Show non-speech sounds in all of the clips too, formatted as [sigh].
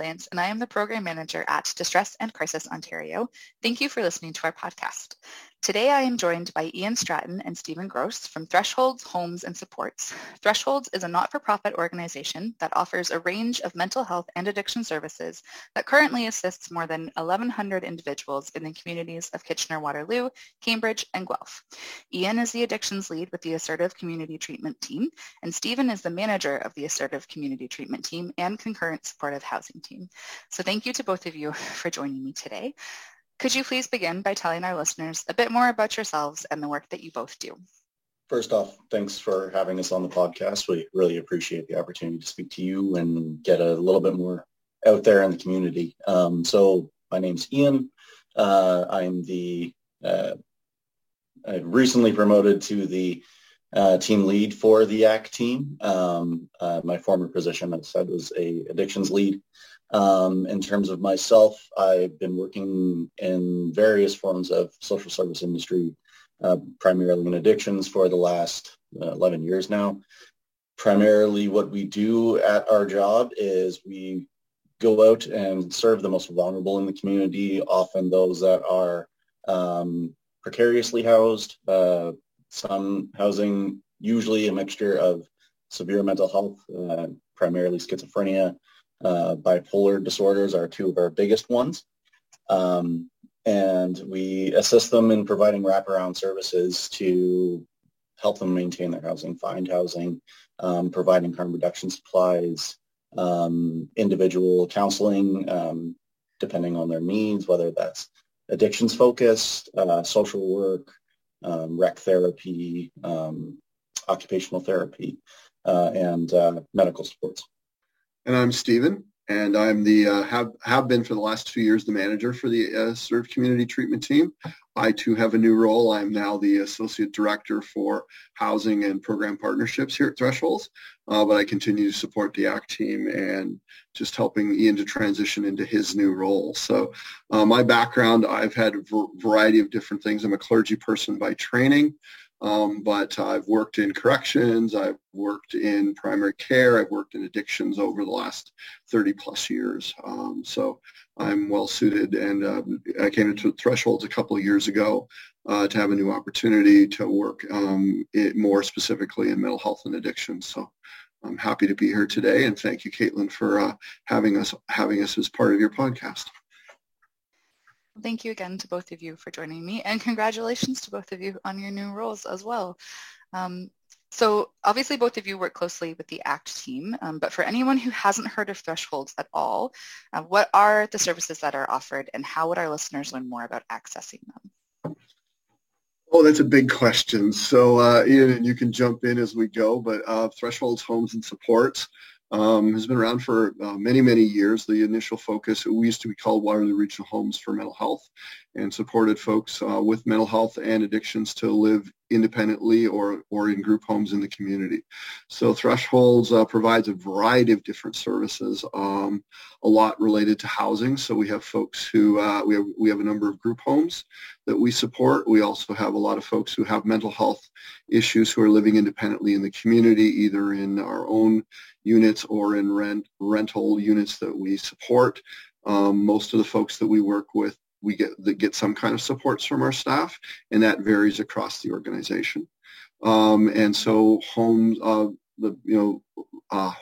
And I am the Program Manager at Distress and Crisis Ontario. Thank you for listening to our podcast. Today I am joined by Ian Stratton and Stephen Gross from Thresholds Homes and Supports. Thresholds is a not-for-profit organization that offers a range of mental health and addiction services that currently assists more than 1,100 individuals in the communities of Kitchener-Waterloo, Cambridge, and Guelph. Ian is the addictions lead with the Assertive Community Treatment Team, and Stephen is the manager of the Assertive Community Treatment Team and Concurrent Supportive Housing Team. So thank you to both of you [laughs] for joining me today. Could you please begin by telling our listeners a bit more about yourselves and the work that you both do? First off, thanks for having us on the podcast. We really appreciate the opportunity to speak to you and get a little bit more out there in the community. Um, so my name's Ian. Uh, I'm the uh, I recently promoted to the uh, team lead for the ACT team. Um, uh, my former position, as I said, was a addictions lead. Um, in terms of myself, I've been working in various forms of social service industry, uh, primarily in addictions for the last uh, 11 years now. Primarily what we do at our job is we go out and serve the most vulnerable in the community, often those that are um, precariously housed, uh, some housing, usually a mixture of severe mental health, uh, primarily schizophrenia, uh, bipolar disorders are two of our biggest ones. Um, and we assist them in providing wraparound services to help them maintain their housing, find housing, um, providing harm reduction supplies, um, individual counseling, um, depending on their needs, whether that's addictions focused, uh, social work, um, rec therapy, um, occupational therapy, uh, and uh, medical supports. And I'm Stephen, and I'm the uh, have have been for the last two years the manager for the uh, Assertive Community Treatment Team. I too have a new role. I'm now the associate director for housing and program partnerships here at Thresholds, uh, but I continue to support the ACT team and just helping Ian to transition into his new role. So uh, my background, I've had a variety of different things. I'm a clergy person by training. Um, but I've worked in corrections, I've worked in primary care, I've worked in addictions over the last 30 plus years. Um, so I'm well suited and uh, I came into Thresholds a couple of years ago uh, to have a new opportunity to work um, it more specifically in mental health and addiction. So I'm happy to be here today and thank you, Caitlin, for uh, having us having us as part of your podcast. Thank you again to both of you for joining me and congratulations to both of you on your new roles as well. Um, so obviously both of you work closely with the ACT team, um, but for anyone who hasn't heard of Thresholds at all, uh, what are the services that are offered and how would our listeners learn more about accessing them? Oh, that's a big question. So uh, Ian, you can jump in as we go, but uh, Thresholds Homes and Supports um, has been around for uh, many, many years. The initial focus, we used to be called Waterloo Regional Homes for Mental Health and supported folks uh, with mental health and addictions to live independently or, or in group homes in the community. So Thresholds uh, provides a variety of different services, um, a lot related to housing. So we have folks who, uh, we, have, we have a number of group homes that we support. We also have a lot of folks who have mental health issues who are living independently in the community, either in our own units or in rent rental units that we support. Um, most of the folks that we work with we get that get some kind of supports from our staff, and that varies across the organization. Um, and so homes, uh, the you know, uh,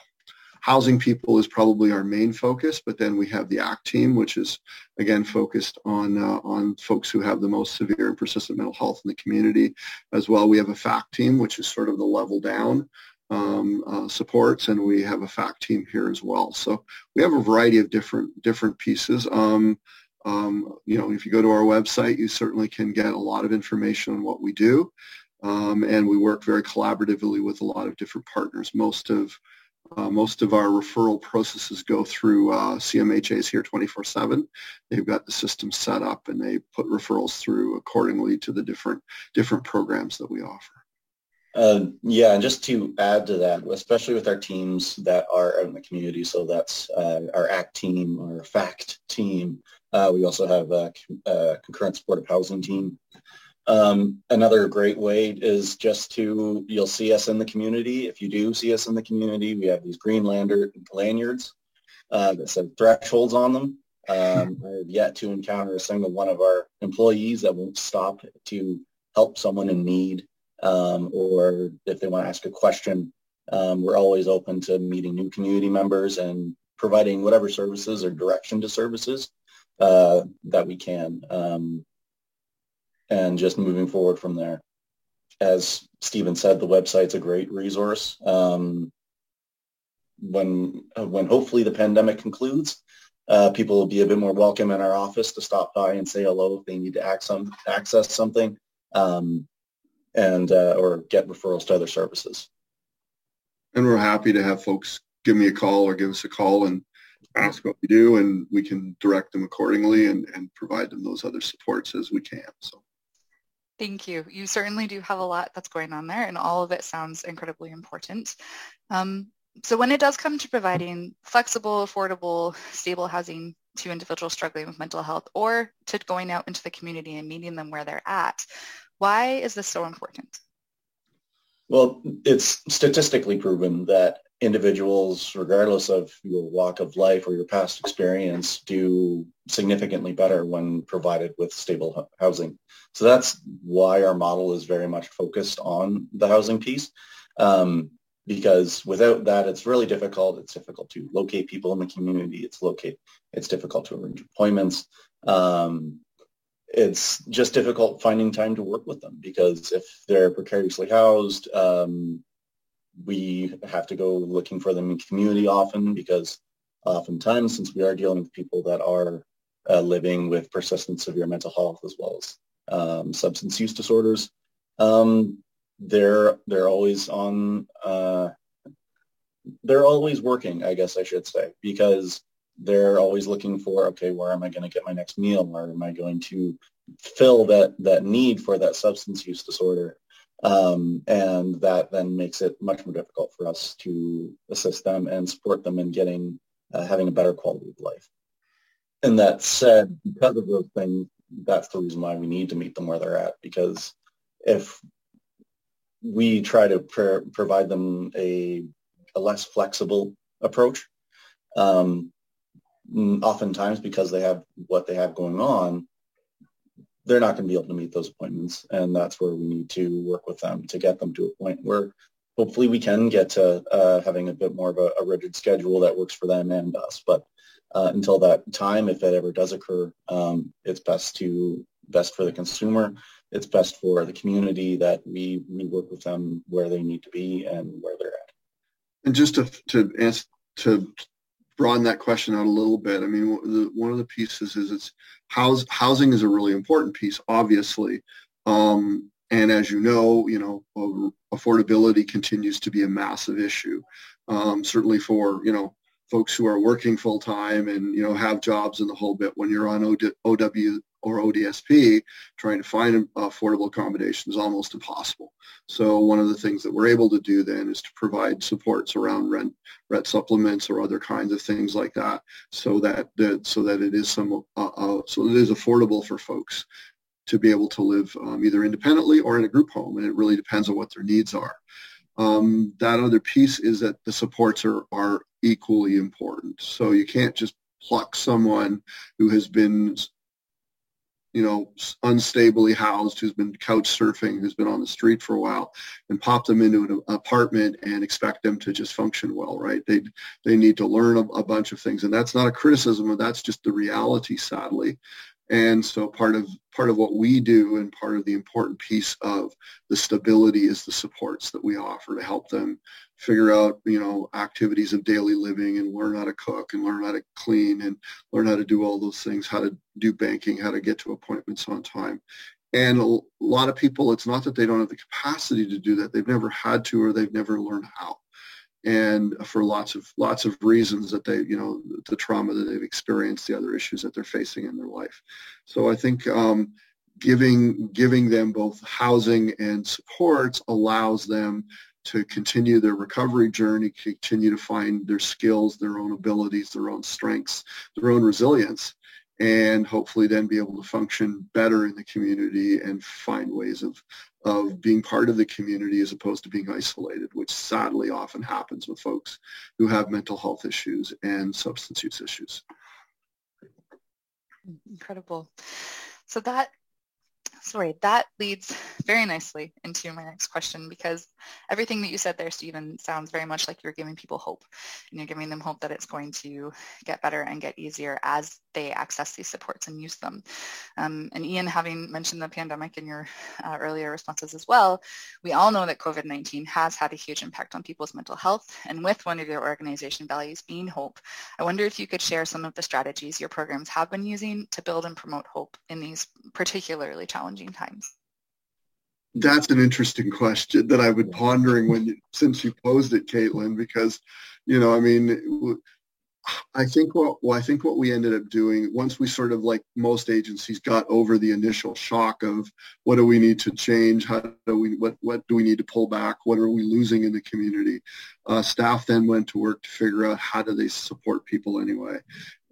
housing people is probably our main focus, but then we have the ACT team, which is again focused on uh, on folks who have the most severe and persistent mental health in the community. As well, we have a FACT team, which is sort of the level down um, uh, supports, and we have a FACT team here as well. So we have a variety of different different pieces. Um, um, you know, if you go to our website, you certainly can get a lot of information on what we do. Um, and we work very collaboratively with a lot of different partners. Most of uh, most of our referral processes go through uh, CMHA's here 24/7. They've got the system set up, and they put referrals through accordingly to the different different programs that we offer. Uh, yeah, and just to add to that, especially with our teams that are out in the community, so that's uh, our ACT team, our FACT team. Uh, we also have a, a, concurrent supportive housing team. Um, another great way is just to, you'll see us in the community. If you do see us in the community, we have these green lander, lanyards uh, that said thresholds on them. Um, [laughs] I've yet to encounter a single one of our employees that won't stop to help someone in need um, or if they want to ask a question, um, we're always open to meeting new community members and providing whatever services or direction to services uh, that we can um, and just moving forward from there. As Stephen said, the website's a great resource. Um, when when hopefully the pandemic concludes, uh, people will be a bit more welcome in our office to stop by and say hello if they need to access, access something. Um, and uh, or get referrals to other services. And we're happy to have folks give me a call or give us a call and ask what we do, and we can direct them accordingly and, and provide them those other supports as we can. So. Thank you. You certainly do have a lot that's going on there, and all of it sounds incredibly important. Um, so when it does come to providing flexible, affordable, stable housing to individuals struggling with mental health or to going out into the community and meeting them where they're at, why is this so important? Well, it's statistically proven that individuals, regardless of your walk of life or your past experience, do significantly better when provided with stable housing. So that's why our model is very much focused on the housing piece. Um, because without that, it's really difficult. It's difficult to locate people in the community. It's locate. It's difficult to arrange appointments. Um, it's just difficult finding time to work with them because if they're precariously housed, um, we have to go looking for them in community often because oftentimes, since we are dealing with people that are uh, living with persistent severe mental health as well as um, substance use disorders, um, they're they're always on. Uh, they're always working, I guess I should say, because they're always looking for, okay, where am I going to get my next meal? Where am I going to fill that, that need for that substance use disorder? Um, and that then makes it much more difficult for us to assist them and support them in getting, uh, having a better quality of life. And that said, because of those things, that's the reason why we need to meet them where they're at. Because if we try to pr- provide them a, a less flexible approach, um, oftentimes because they have what they have going on, they're not going to be able to meet those appointments. And that's where we need to work with them to get them to a point where hopefully we can get to uh, having a bit more of a, a, rigid schedule that works for them and us. But uh, until that time, if that ever does occur, um, it's best to best for the consumer. It's best for the community that we, we work with them where they need to be and where they're at. And just to, to answer, to broaden that question out a little bit. I mean, the, one of the pieces is it's house, housing is a really important piece, obviously. Um, and as you know, you know, affordability continues to be a massive issue. Um, certainly for, you know, folks who are working full time and, you know, have jobs and the whole bit when you're on OW, or ODSP, trying to find affordable accommodation is almost impossible. So one of the things that we're able to do then is to provide supports around rent, rent supplements or other kinds of things like that, so that, that so that it is some uh, uh, so it is affordable for folks to be able to live um, either independently or in a group home, and it really depends on what their needs are. Um, that other piece is that the supports are are equally important. So you can't just pluck someone who has been you know, unstably housed, who's been couch surfing, who's been on the street for a while, and pop them into an apartment and expect them to just function well, right? They they need to learn a, a bunch of things, and that's not a criticism, that's just the reality, sadly. And so part of part of what we do and part of the important piece of the stability is the supports that we offer to help them figure out, you know, activities of daily living and learn how to cook and learn how to clean and learn how to do all those things, how to do banking, how to get to appointments on time. And a lot of people, it's not that they don't have the capacity to do that. They've never had to or they've never learned how and for lots of lots of reasons that they you know the trauma that they've experienced the other issues that they're facing in their life. So i think um, giving giving them both housing and supports allows them to continue their recovery journey continue to find their skills their own abilities their own strengths their own resilience and hopefully then be able to function better in the community and find ways of of being part of the community as opposed to being isolated, which sadly often happens with folks who have mental health issues and substance use issues. Incredible. So that sorry, that leads very nicely into my next question because everything that you said there, Stephen, sounds very much like you're giving people hope. And you're giving them hope that it's going to get better and get easier as they access these supports and use them. Um, and Ian, having mentioned the pandemic in your uh, earlier responses as well, we all know that COVID-19 has had a huge impact on people's mental health. And with one of your organization values being hope, I wonder if you could share some of the strategies your programs have been using to build and promote hope in these particularly challenging times. That's an interesting question that I've been pondering when you, since you posed it, Caitlin, because, you know, I mean, I think what well, I think what we ended up doing once we sort of like most agencies got over the initial shock of what do we need to change, how do we what what do we need to pull back, what are we losing in the community. Uh, staff then went to work to figure out how do they support people anyway,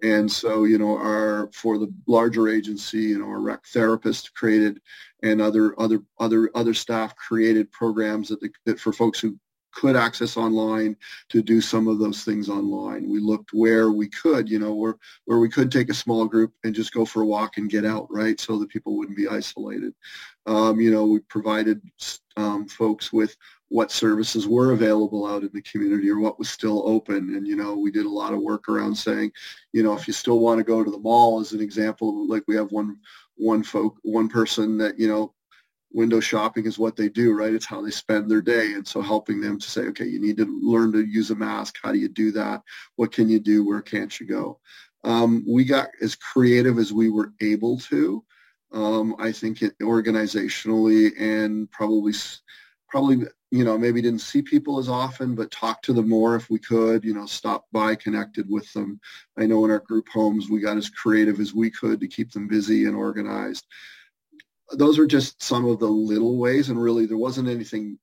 and so you know our for the larger agency, you know our rec therapist created and other other other other staff created programs that, the, that for folks who could access online to do some of those things online. We looked where we could, you know, where, where we could take a small group and just go for a walk and get out, right, so that people wouldn't be isolated. Um, you know, we provided um, folks with what services were available out in the community or what was still open. And, you know, we did a lot of work around saying, you know, if you still want to go to the mall as an example, like we have one one folk one person that you know window shopping is what they do, right? It's how they spend their day. And so helping them to say, okay, you need to learn to use a mask. How do you do that? What can you do? Where can't you go? Um, we got as creative as we were able to. Um, I think it, organizationally and probably, probably, you know, maybe didn't see people as often, but talk to them more if we could, you know, stop by, connected with them. I know in our group homes, we got as creative as we could to keep them busy and organized. Those are just some of the little ways and really there wasn't anything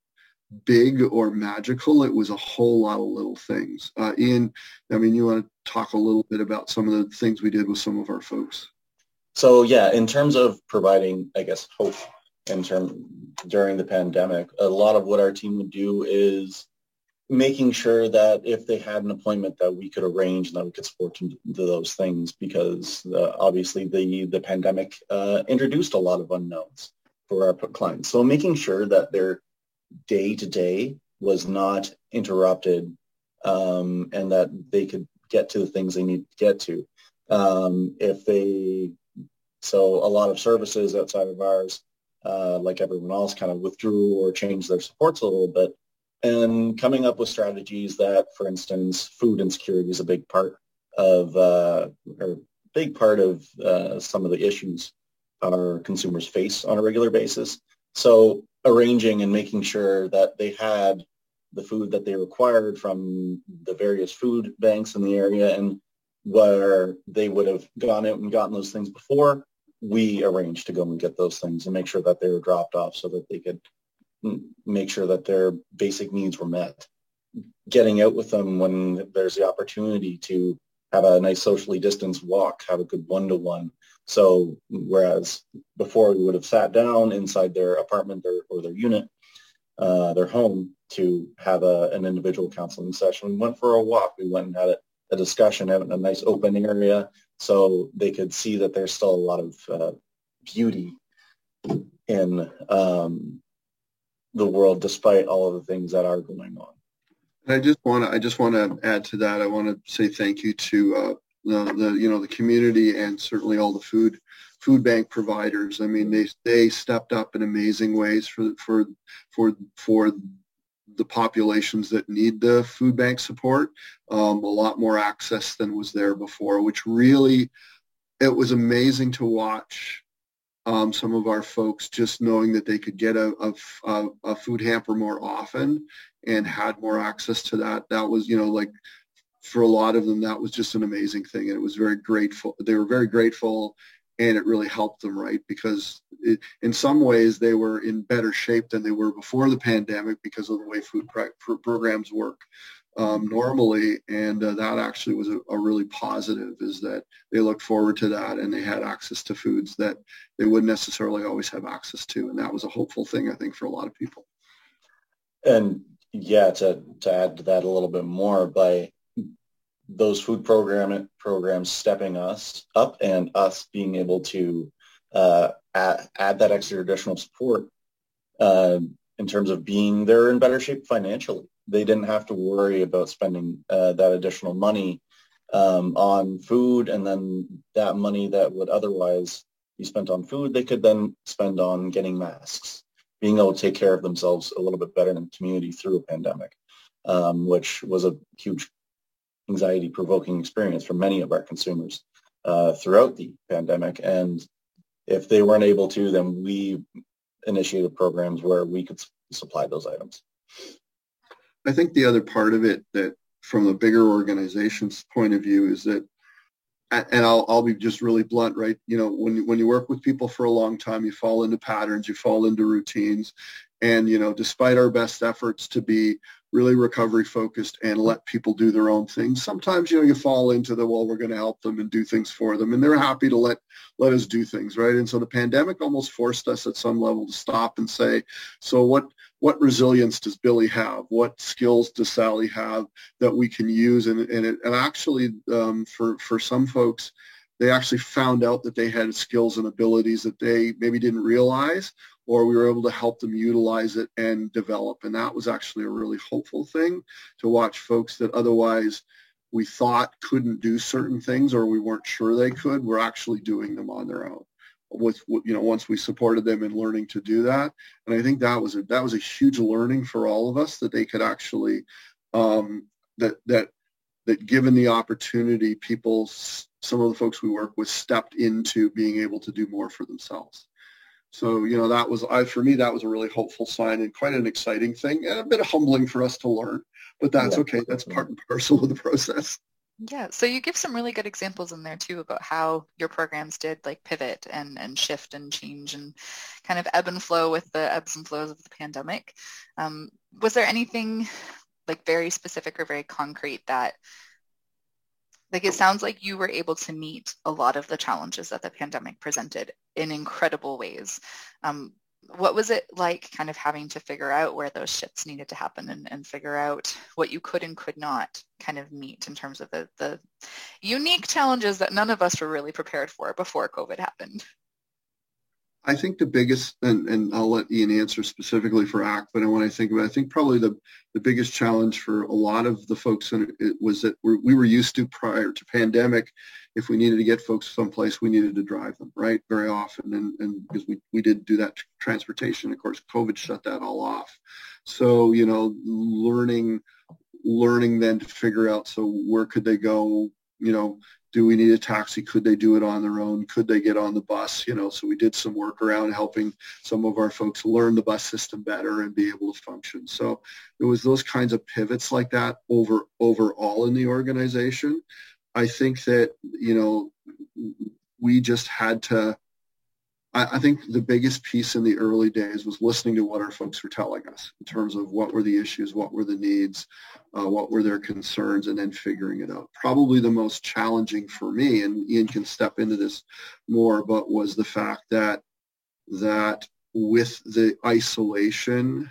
big or magical. It was a whole lot of little things. Uh, ian i mean you want to talk a little bit about some of the things we did with some of our folks? So yeah in terms of providing i guess hope in term during the pandemic a lot of what our team would do is making sure that if they had an appointment that we could arrange and that we could support them to those things because uh, obviously the, the pandemic uh, introduced a lot of unknowns for our clients. So making sure that their day to day was not interrupted um, and that they could get to the things they need to get to. Um, if they, so a lot of services outside of ours, uh, like everyone else, kind of withdrew or changed their supports a little bit and coming up with strategies that, for instance, food insecurity is a big part of, uh, or big part of uh, some of the issues our consumers face on a regular basis. So arranging and making sure that they had the food that they required from the various food banks in the area and where they would have gone out and gotten those things before, we arranged to go and get those things and make sure that they were dropped off so that they could make sure that their basic needs were met. Getting out with them when there's the opportunity to have a nice socially distanced walk, have a good one-to-one. So whereas before we would have sat down inside their apartment or, or their unit, uh, their home to have a, an individual counseling session, we went for a walk. We went and had a, a discussion out in a nice open area so they could see that there's still a lot of uh, beauty in um, the world despite all of the things that are going on. I just want to I just want to add to that. I want to say thank you to uh, the, the you know the community and certainly all the food food bank providers. I mean, they they stepped up in amazing ways for for for for the populations that need the food bank support. Um, a lot more access than was there before, which really it was amazing to watch um, some of our folks just knowing that they could get a, a, a, food hamper more often and had more access to that. That was, you know, like for a lot of them, that was just an amazing thing. And it was very grateful. They were very grateful and it really helped them, right? Because it, in some ways they were in better shape than they were before the pandemic because of the way food pro- programs work um, normally. And uh, that actually was a, a, really positive is that they looked forward to that and they had access to foods that they wouldn't necessarily always have access to. And that was a hopeful thing, I think, for a lot of people. And yeah, to, to add to that a little bit more, by those food program programs stepping us up and us being able to uh, add, add, that extra additional support uh, in terms of being there in better shape financially. They didn't have to worry about spending uh, that additional money um, on food and then that money that would otherwise be spent on food, they could then spend on getting masks, being able to take care of themselves a little bit better in the community through a pandemic, um, which was a huge anxiety provoking experience for many of our consumers uh, throughout the pandemic. And if they weren't able to, then we initiated programs where we could supply those items. I think the other part of it that from a bigger organization's point of view is that and I'll, I'll be just really blunt, right? You know, when when you work with people for a long time, you fall into patterns, you fall into routines. And, you know, despite our best efforts to be really recovery focused and let people do their own things. Sometimes, you know, you fall into the, well, we're going to help them and do things for them. And they're happy to let, let us do things, right? And so the pandemic almost forced us at some level to stop and say, so what, what resilience does Billy have? What skills does Sally have that we can use? And, and, it, and actually, um, for, for some folks, they actually found out that they had skills and abilities that they maybe didn't realize or we were able to help them utilize it and develop. And that was actually a really hopeful thing to watch folks that otherwise we thought couldn't do certain things or we weren't sure they could, were actually doing them on their own with you know once we supported them in learning to do that and i think that was a that was a huge learning for all of us that they could actually um, that that that given the opportunity people some of the folks we work with stepped into being able to do more for themselves so, you know, that was, I, for me, that was a really hopeful sign and quite an exciting thing and a bit of humbling for us to learn, but that's yeah. okay. That's part and parcel of the process. Yeah, so you give some really good examples in there too about how your programs did like pivot and, and shift and change and kind of ebb and flow with the ebbs and flows of the pandemic. Um, was there anything like very specific or very concrete that like it sounds like you were able to meet a lot of the challenges that the pandemic presented in incredible ways. Um, what was it like kind of having to figure out where those shifts needed to happen and, and figure out what you could and could not kind of meet in terms of the, the unique challenges that none of us were really prepared for before COVID happened? I think the biggest, and, and I'll let Ian answer specifically for ACT, but when I think about it, I think probably the, the biggest challenge for a lot of the folks in it was that we're, we were used to prior to pandemic, if we needed to get folks someplace, we needed to drive them, right, very often. And, and because we, we did do that transportation, of course, COVID shut that all off. So, you know, learning, learning then to figure out, so where could they go, you know, do we need a taxi? Could they do it on their own? Could they get on the bus? You know, so we did some work around helping some of our folks learn the bus system better and be able to function. So it was those kinds of pivots like that over overall in the organization. I think that, you know, we just had to I, I, think the biggest piece in the early days was listening to what our folks were telling us in terms of what were the issues, what were the needs, uh, what were their concerns, and then figuring it out. Probably the most challenging for me, and Ian can step into this more, but was the fact that that with the isolation,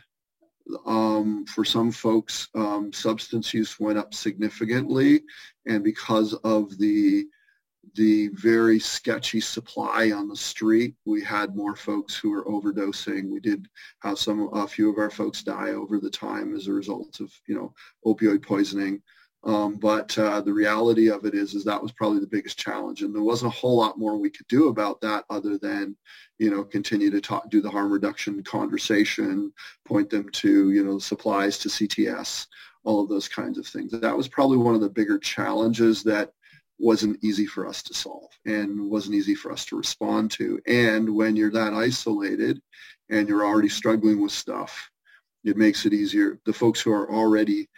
um, for some folks, um, substance use went up significantly, and because of the the very sketchy supply on the street. We had more folks who were overdosing. We did have some, a few of our folks die over the time as a result of, you know, opioid poisoning. Um, but uh, the reality of it is, is that was probably the biggest challenge, and there wasn't a whole lot more we could do about that other than, you know, continue to talk, do the harm reduction conversation, point them to, you know, supplies to CTS, all of those kinds of things. That was probably one of the bigger challenges that wasn't easy for us to solve and wasn't easy for us to respond to. And when you're that isolated and you're already struggling with stuff, it makes it easier. The folks who are already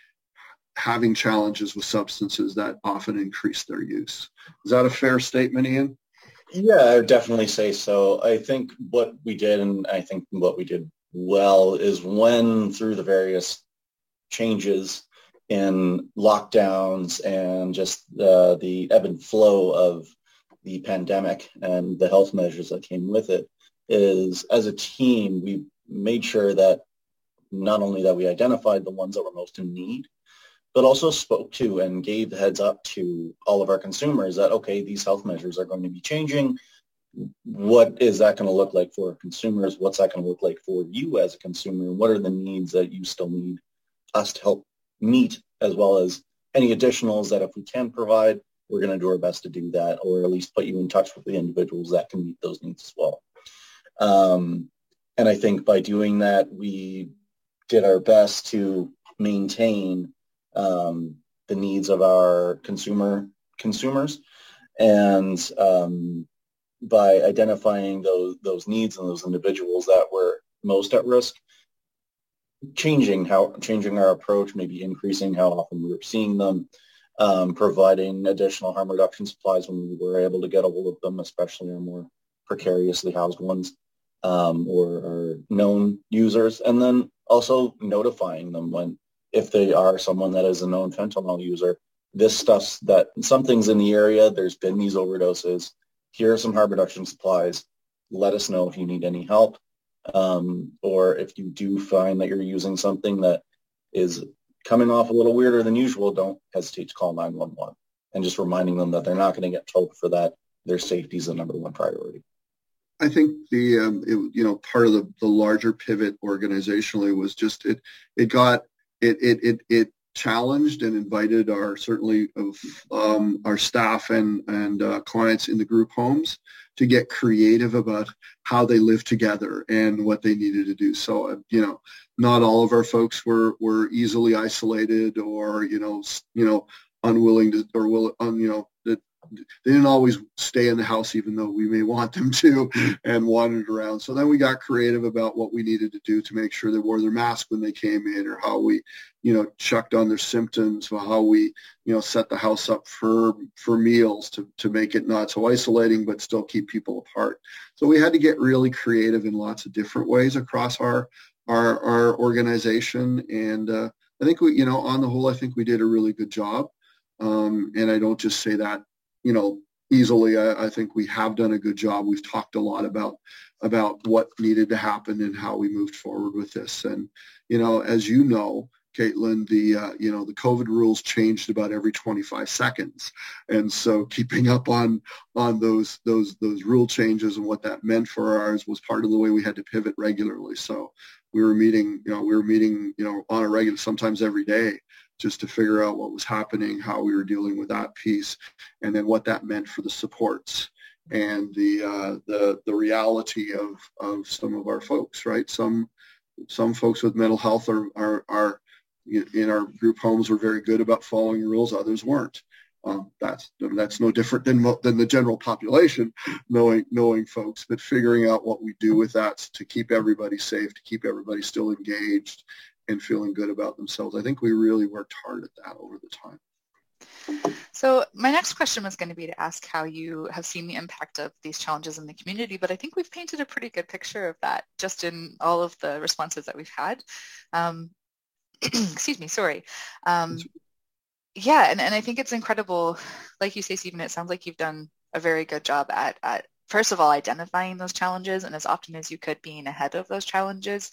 having challenges with substances that often increase their use. Is that a fair statement, Ian? Yeah, I would definitely say so. I think what we did, and I think what we did well, is when through the various changes in lockdowns and just uh, the ebb and flow of the pandemic and the health measures that came with it, is as a team, we made sure that not only that we identified the ones that were most in need, but also spoke to and gave the heads up to all of our consumers that, okay, these health measures are going to be changing. What is that going to look like for consumers? What's that going to look like for you as a consumer? What are the needs that you still need us to help meet, as well as any additionals that if we can provide, we're going to do our best to do that, or at least put you in touch with the individuals that can meet those needs as well. Um, and I think by doing that, we did our best to maintain um, the needs of our consumer consumers, and um, by identifying those those needs and those individuals that were most at risk, changing how changing our approach, maybe increasing how often we were seeing them, um, providing additional harm reduction supplies when we were able to get a hold of them, especially our more precariously housed ones um, or, or known users, and then also notifying them when if they are someone that is a known fentanyl user, this stuff's that something's in the area. There's been these overdoses. Here are some harm reduction supplies. Let us know if you need any help. Um, or if you do find that you're using something that is coming off a little weirder than usual, don't hesitate to call 911 and just reminding them that they're not going to get told for that. Their safety is the number one priority. I think the um, it, you know part of the, the larger pivot organizationally was just it it got it it it, it challenged and invited our certainly of um, our staff and and uh, clients in the group homes to get creative about how they live together and what they needed to do. So uh, you know, not all of our folks were were easily isolated or you know you know unwilling to or will un, you know they didn't always stay in the house even though we may want them to and wandered around. So then we got creative about what we needed to do to make sure they wore their mask when they came in or how we, you know, checked on their symptoms or how we, you know, set the house up for for meals to, to make it not so isolating but still keep people apart. So we had to get really creative in lots of different ways across our our, our organization. And uh, I think we, you know, on the whole, I think we did a really good job. Um, and I don't just say that you know, easily. I, I, think we have done a good job. We've talked a lot about about what needed to happen and how we moved forward with this. And you know, as you know, Caitlin, the uh, you know the COVID rules changed about every 25 seconds, and so keeping up on on those those those rule changes and what that meant for ours was part of the way we had to pivot regularly. So we were meeting, you know, we were meeting, you know, on a regular, sometimes every day just to figure out what was happening, how we were dealing with that piece, and then what that meant for the supports and the uh, the the reality of of some of our folks. Right, some some folks with mental health are are, are in our group homes were very good about following rules. Others weren't. Um, that's that's no different than than the general population, knowing knowing folks, but figuring out what we do with that to keep everybody safe, to keep everybody still engaged, and feeling good about themselves. I think we really worked hard at that over the time. So my next question was going to be to ask how you have seen the impact of these challenges in the community, but I think we've painted a pretty good picture of that just in all of the responses that we've had. Um, [clears throat] excuse me, sorry. Um, yeah, and, and I think it's incredible. Like you say, Stephen, it sounds like you've done a very good job at, at first of all, identifying those challenges and as often as you could being ahead of those challenges.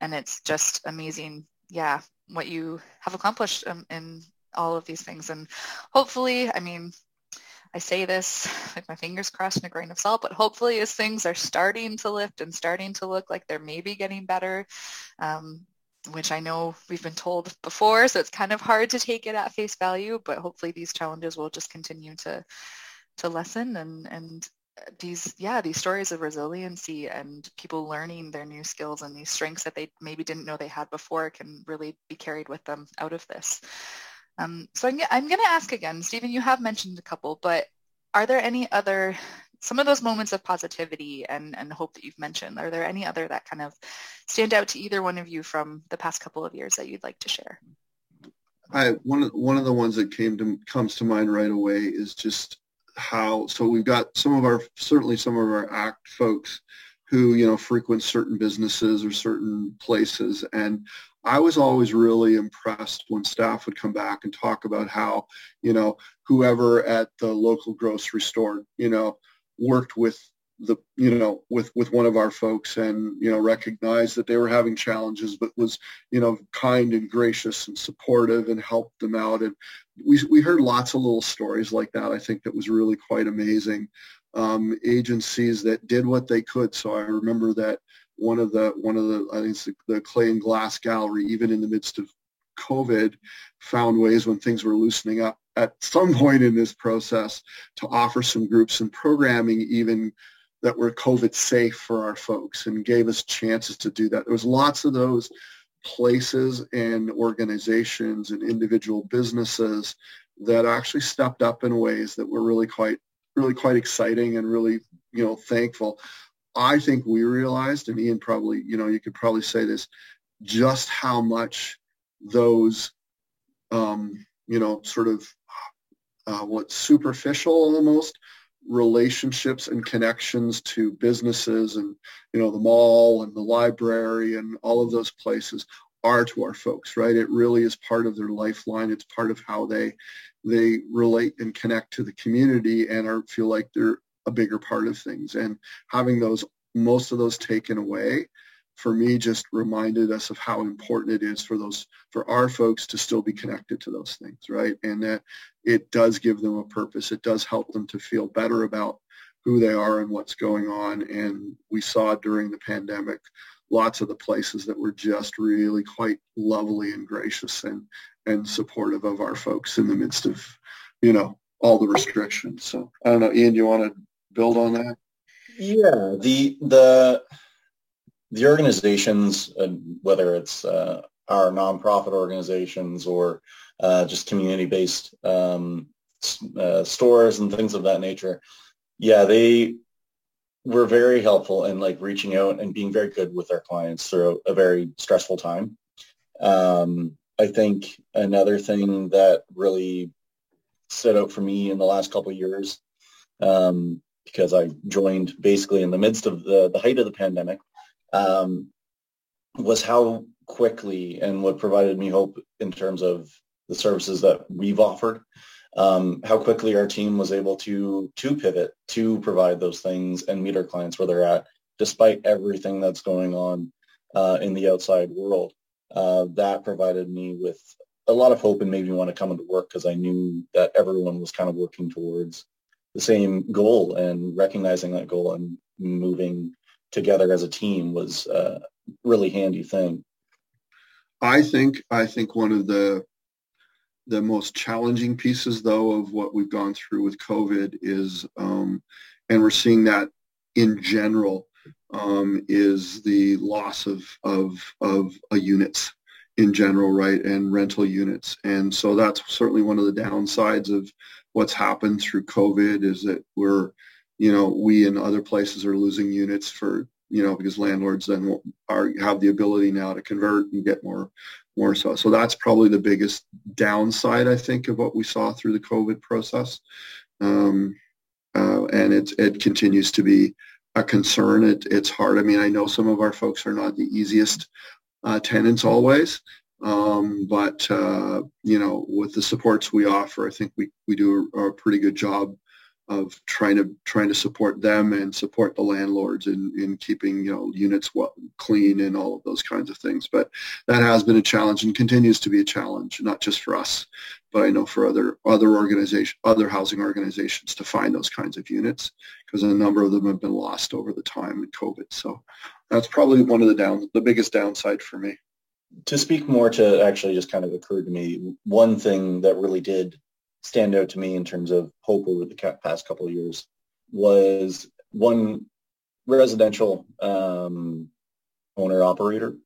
And it's just amazing, yeah, what you have accomplished um, in all of these things. And hopefully, I mean, I say this with my fingers crossed and a grain of salt, but hopefully as things are starting to lift and starting to look like they're maybe getting better, um, which I know we've been told before, so it's kind of hard to take it at face value, but hopefully these challenges will just continue to to lessen and and these yeah these stories of resiliency and people learning their new skills and these strengths that they maybe didn't know they had before can really be carried with them out of this um, so I'm, I'm going to ask again, Stephen, you have mentioned a couple, but are there any other, some of those moments of positivity and, and hope that you've mentioned, are there any other that kind of stand out to either one of you from the past couple of years that you'd like to share? I, one of one of the ones that came to comes to mind right away is just how so we've got some of our certainly some of our act folks who you know frequent certain businesses or certain places. And I was always really impressed when staff would come back and talk about how, you know, whoever at the local grocery store, you know, worked with the, you know, with, with one of our folks and, you know, recognized that they were having challenges, but was, you know, kind and gracious and supportive and helped them out. And we, we heard lots of little stories like that. I think that was really quite amazing. Um, agencies that did what they could. So I remember that one of the one of the I think the, the Clay and Glass Gallery, even in the midst of COVID, found ways when things were loosening up at some [laughs] point in this process to offer some groups and programming even that were COVID safe for our folks and gave us chances to do that. There was lots of those places and organizations and individual businesses that actually stepped up in ways that were really quite really quite exciting and really you know thankful I think we realized, and Ian probably, you know, you could probably say this, just how much those, um, you know, sort of uh, what superficial almost relationships and connections to businesses and, you know, the mall and the library and all of those places are to our folks, right? It really is part of their lifeline. It's part of how they they relate and connect to the community and are feel like they're a bigger part of things. And having those, most of those taken away, for me, just reminded us of how important it is for those, for our folks to still be connected to those things, right? And that it does give them a purpose. It does help them to feel better about who they are and what's going on. And we saw during the pandemic, lots of the places that were just really quite lovely and gracious and, and supportive of our folks in the midst of, you know, all the restrictions. So I don't know, Ian, do you want to build on that? Yeah, the the the organizations, whether it's uh, our nonprofit organizations or uh, just community-based um, uh, stores and things of that nature, yeah, they were very helpful in like reaching out and being very good with our clients through a very stressful time. Um, I think another thing that really stood out for me in the last couple of years um, because I joined basically in the midst of the, the height of the pandemic, um, was how quickly and what provided me hope in terms of the services that we've offered, um, how quickly our team was able to to pivot to provide those things and meet our clients where they're at, despite everything that's going on uh, in the outside world. Uh, that provided me with a lot of hope and made me want to come into work because I knew that everyone was kind of working towards the same goal and recognizing that goal and moving together as a team was a really handy thing. I think I think one of the the most challenging pieces though of what we've gone through with COVID is um, and we're seeing that in general um, is the loss of of of uh, units in general, right, and rental units. And so that's certainly one of the downsides of what's happened through COVID is that we're, you know, we and other places are losing units for, you know, because landlords then are have the ability now to convert and get more, more so. So that's probably the biggest downside, I think, of what we saw through the COVID process. Um, uh, and it, it continues to be a concern. It, it's hard. I mean, I know some of our folks are not the easiest uh, tenants always, um, but uh, you know, with the supports we offer, I think we, we do a, a, pretty good job of trying to trying to support them and support the landlords in, in keeping you know units well, clean and all of those kinds of things. But that has been a challenge and continues to be a challenge, not just for us, but I know for other other organization, other housing organizations to find those kinds of units because a number of them have been lost over the time in COVID. So that's probably one of the down, the biggest downside for me. To speak more to actually just kind of occurred to me, one thing that really did stand out to me in terms of hope over the past couple of years was one residential um, owner operator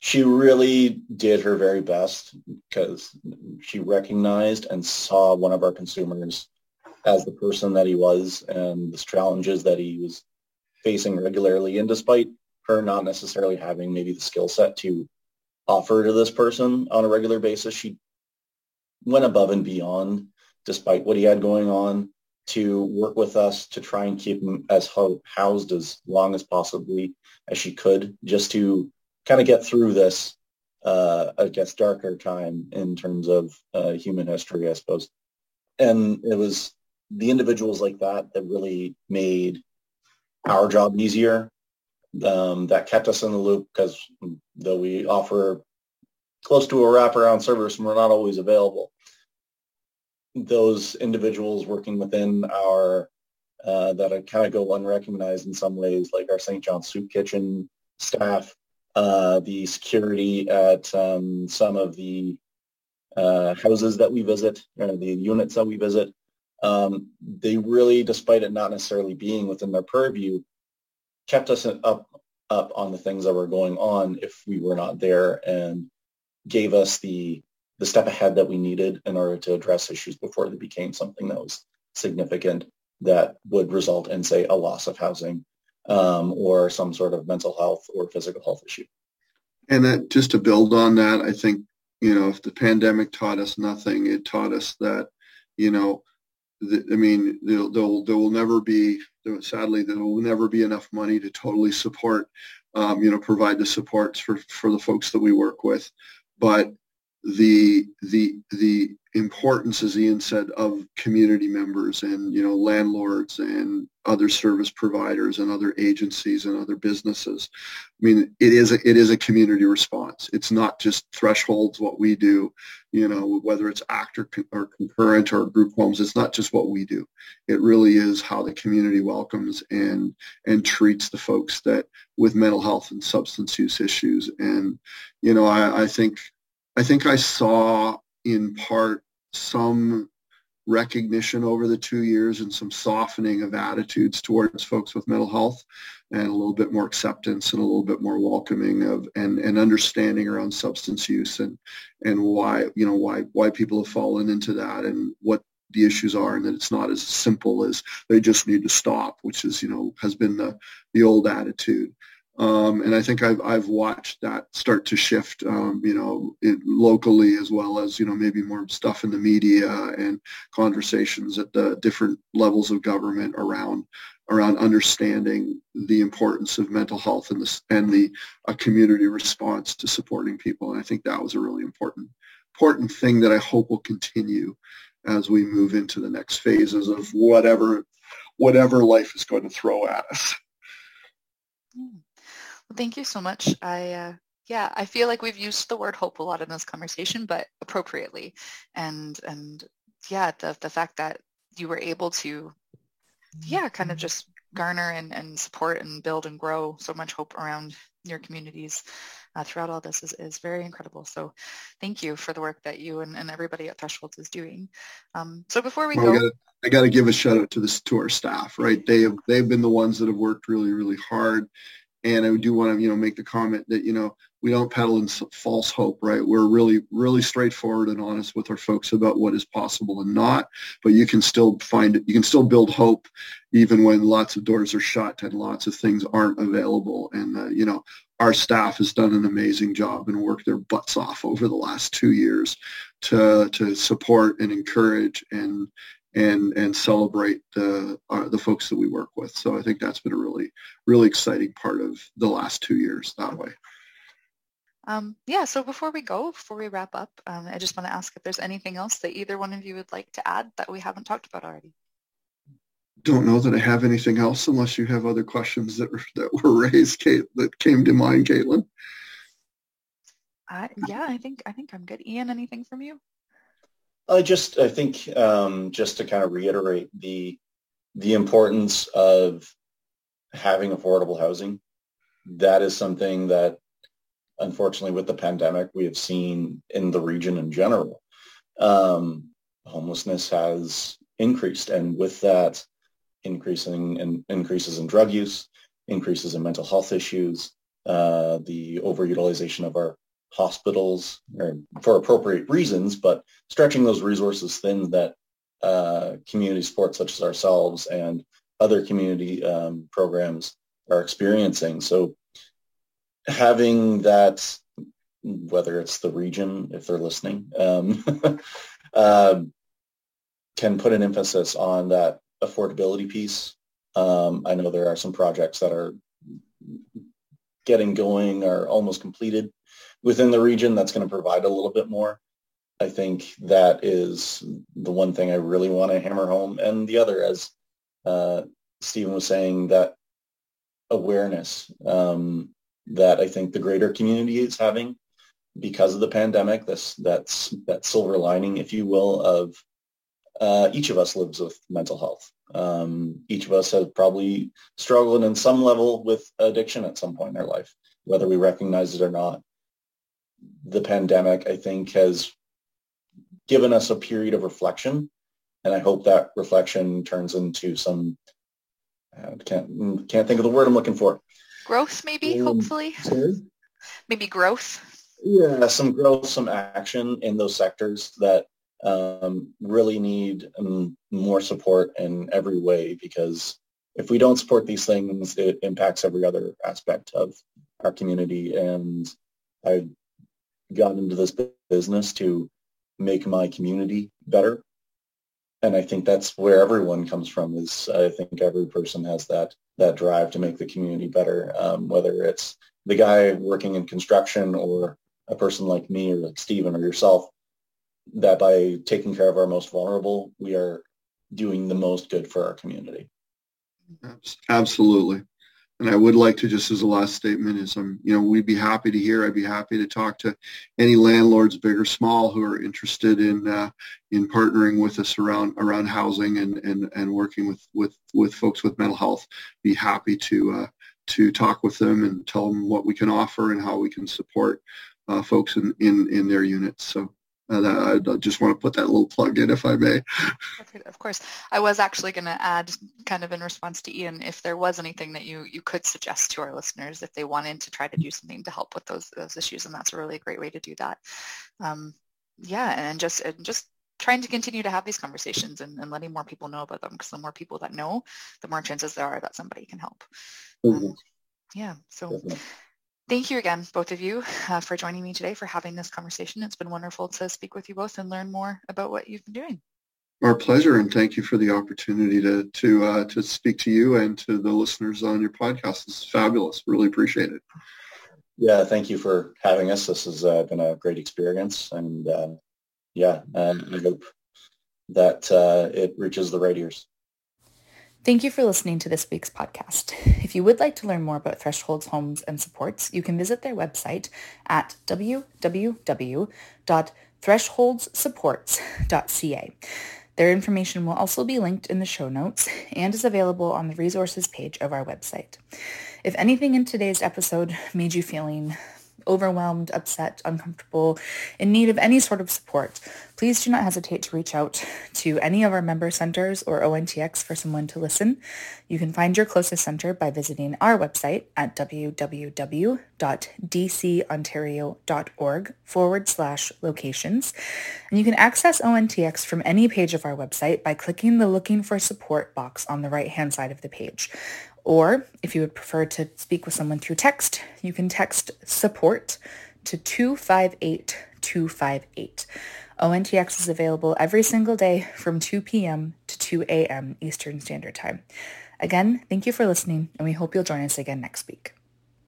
she really did her very best because she recognized and saw one of our consumers as the person that he was and the challenges that he was facing regularly. And despite her not necessarily having maybe the skill set to offer to this person on a regular basis, she went above and beyond despite what he had going on to work with us to try and keep him as ho- housed as long as possibly as she could just to kind of get through this, uh, I guess, darker time in terms of uh, human history, I suppose. And it was the individuals like that that really made our job easier. Um, that kept us in the loop because though we offer close to a wraparound service and we're not always available, those individuals working within our uh, that kind of go unrecognized in some ways, like our St. John's Soup Kitchen staff, uh, the security at um, some of the uh, houses that we visit, the units that we visit. Um, they really, despite it not necessarily being within their purview, kept us up up on the things that were going on if we were not there and gave us the the step ahead that we needed in order to address issues before they became something that was significant that would result in, say, a loss of housing um, or some sort of mental health or physical health issue. And that just to build on that, I think, you know, if the pandemic taught us nothing, it taught us that, you know, I mean, there there will never be, sadly, there will never be enough money to totally support, um, you know, provide the supports for, for the folks that we work with. But the the the importance, as Ian said, of community members and you know landlords and other service providers and other agencies and other businesses. I mean, it is a, it is a community response. It's not just thresholds what we do, you know, whether it's ACT or, or concurrent or group homes. It's not just what we do. It really is how the community welcomes and and treats the folks that with mental health and substance use issues. And you know, I, I think I think I saw in part some recognition over the two years and some softening of attitudes towards folks with mental health and a little bit more acceptance and a little bit more welcoming of and, and understanding around substance use and and why you know why why people have fallen into that and what the issues are and that it's not as simple as they just need to stop which is you know has been the the old attitude um, and I think I've, I've watched that start to shift, um, you know, locally as well as, you know, maybe more stuff in the media and conversations at the different levels of government around around understanding the importance of mental health and the, and the a community response to supporting people. And I think that was a really important important thing that I hope will continue as we move into the next phases of whatever whatever life is going to throw at us. Hmm. Well, thank you so much. I uh, yeah, I feel like we've used the word hope a lot in this conversation, but appropriately. And and yeah, the the fact that you were able to yeah, kind of just garner and, and support and build and grow so much hope around your communities uh, throughout all this is, is very incredible. So thank you for the work that you and, and everybody at Thresholds is doing. Um, so before we well, go... I got to give a shout out to this to our staff, right? They have, they've been the ones that have worked really, really hard and I do want to, you know, make the comment that, you know, we don't peddle in false hope, right? We're really, really straightforward and honest with our folks about what is possible and not, but you can still find it. You can still build hope even when lots of doors are shut and lots of things aren't available. And, uh, you know, our staff has done an amazing job and worked their butts off over the last two years to, to support and encourage and, and and celebrate the uh, the folks that we work with. So I think that's been a really really exciting part of the last two years that way. Um, yeah, so before we go, before we wrap up, um, I just want to ask if there's anything else that either one of you would like to add that we haven't talked about already. Don't know that I have anything else unless you have other questions that were, that were raised, Kate, that came to mind, Caitlin. Uh, yeah, I think I think I'm good. Ian, anything from you? I just, I think, um, just to kind of reiterate the the importance of having affordable housing. That is something that, unfortunately, with the pandemic, we have seen in the region in general. Um, homelessness has increased, and with that, increasing in, increases in drug use, increases in mental health issues, uh, the overutilization of our hospitals for appropriate reasons, but stretching those resources thin that uh, community sports such as ourselves and other community um, programs are experiencing. So having that, whether it's the region, if they're listening, um, uh, [laughs] can put an emphasis on that affordability piece. Um, I know there are some projects that are getting going or almost completed within the region that's going to provide a little bit more. I think that is the one thing I really want to hammer home. And the other, as uh, Stephen was saying, that awareness um, that I think the greater community is having because of the pandemic, this that's that silver lining, if you will, of uh, each of us lives with mental health. Um, each of us has probably struggled in some level with addiction at some point in our life, whether we recognize it or not. The pandemic, I think, has given us a period of reflection, and I hope that reflection turns into some. I can't can't think of the word I'm looking for. Growth, maybe. Um, hopefully. Sorry? Maybe growth. Yeah, some growth, some action in those sectors that um, really need um, more support in every way because if we don't support these things, it impacts every other aspect of our community. And I got into this business to make my community better. And I think that's where everyone comes from is I think every person has that that drive to make the community better, um, whether it's the guy working in construction or a person like me or like Stephen or yourself that by taking care of our most vulnerable, we are doing the most good for our community. Absolutely. And I would like to just as a last statement is, um, you know, we'd be happy to hear. I'd be happy to talk to any landlords, big or small, who are interested in uh, in partnering with us around around housing and and, and working with, with with folks with mental health. Be happy to uh, to talk with them and tell them what we can offer and how we can support uh, folks in, in in their units. So uh, I just want to put that little plug in, if I may. Of course. I was actually going to add, kind of in response to Ian, if there was anything that you, you could suggest to our listeners if they wanted to try to do something to help with those those issues, and that's a really great way to do that. Um, yeah, and just and just trying to continue to have these conversations and, and letting more people know about them, because the more people that know, the more chances there are that somebody can help. Mm-hmm. Um, yeah. So. Definitely. Thank you again, both of you, uh, for joining me today, for having this conversation. It's been wonderful to speak with you both and learn more about what you've been doing. Our pleasure, and thank you for the opportunity to to uh, to speak to you and to the listeners on your podcast. It's fabulous. Really appreciate it. Yeah, thank you for having us. This has uh, been a great experience, and uh, yeah, and I hope that uh, it reaches the right ears. Thank you for listening to this week's podcast. If you would like to learn more about Thresholds Homes and Supports, you can visit their website at www.thresholdssupports.ca. Their information will also be linked in the show notes and is available on the resources page of our website. If anything in today's episode made you feeling overwhelmed, upset, uncomfortable, in need of any sort of support, please do not hesitate to reach out to any of our member centers or ONTX for someone to listen. You can find your closest center by visiting our website at www.dcontario.org forward slash locations. And you can access ONTX from any page of our website by clicking the Looking for Support box on the right-hand side of the page. Or if you would prefer to speak with someone through text, you can text support to 258258. ONTX is available every single day from 2 p.m. to 2 a.m. Eastern Standard Time. Again, thank you for listening, and we hope you'll join us again next week.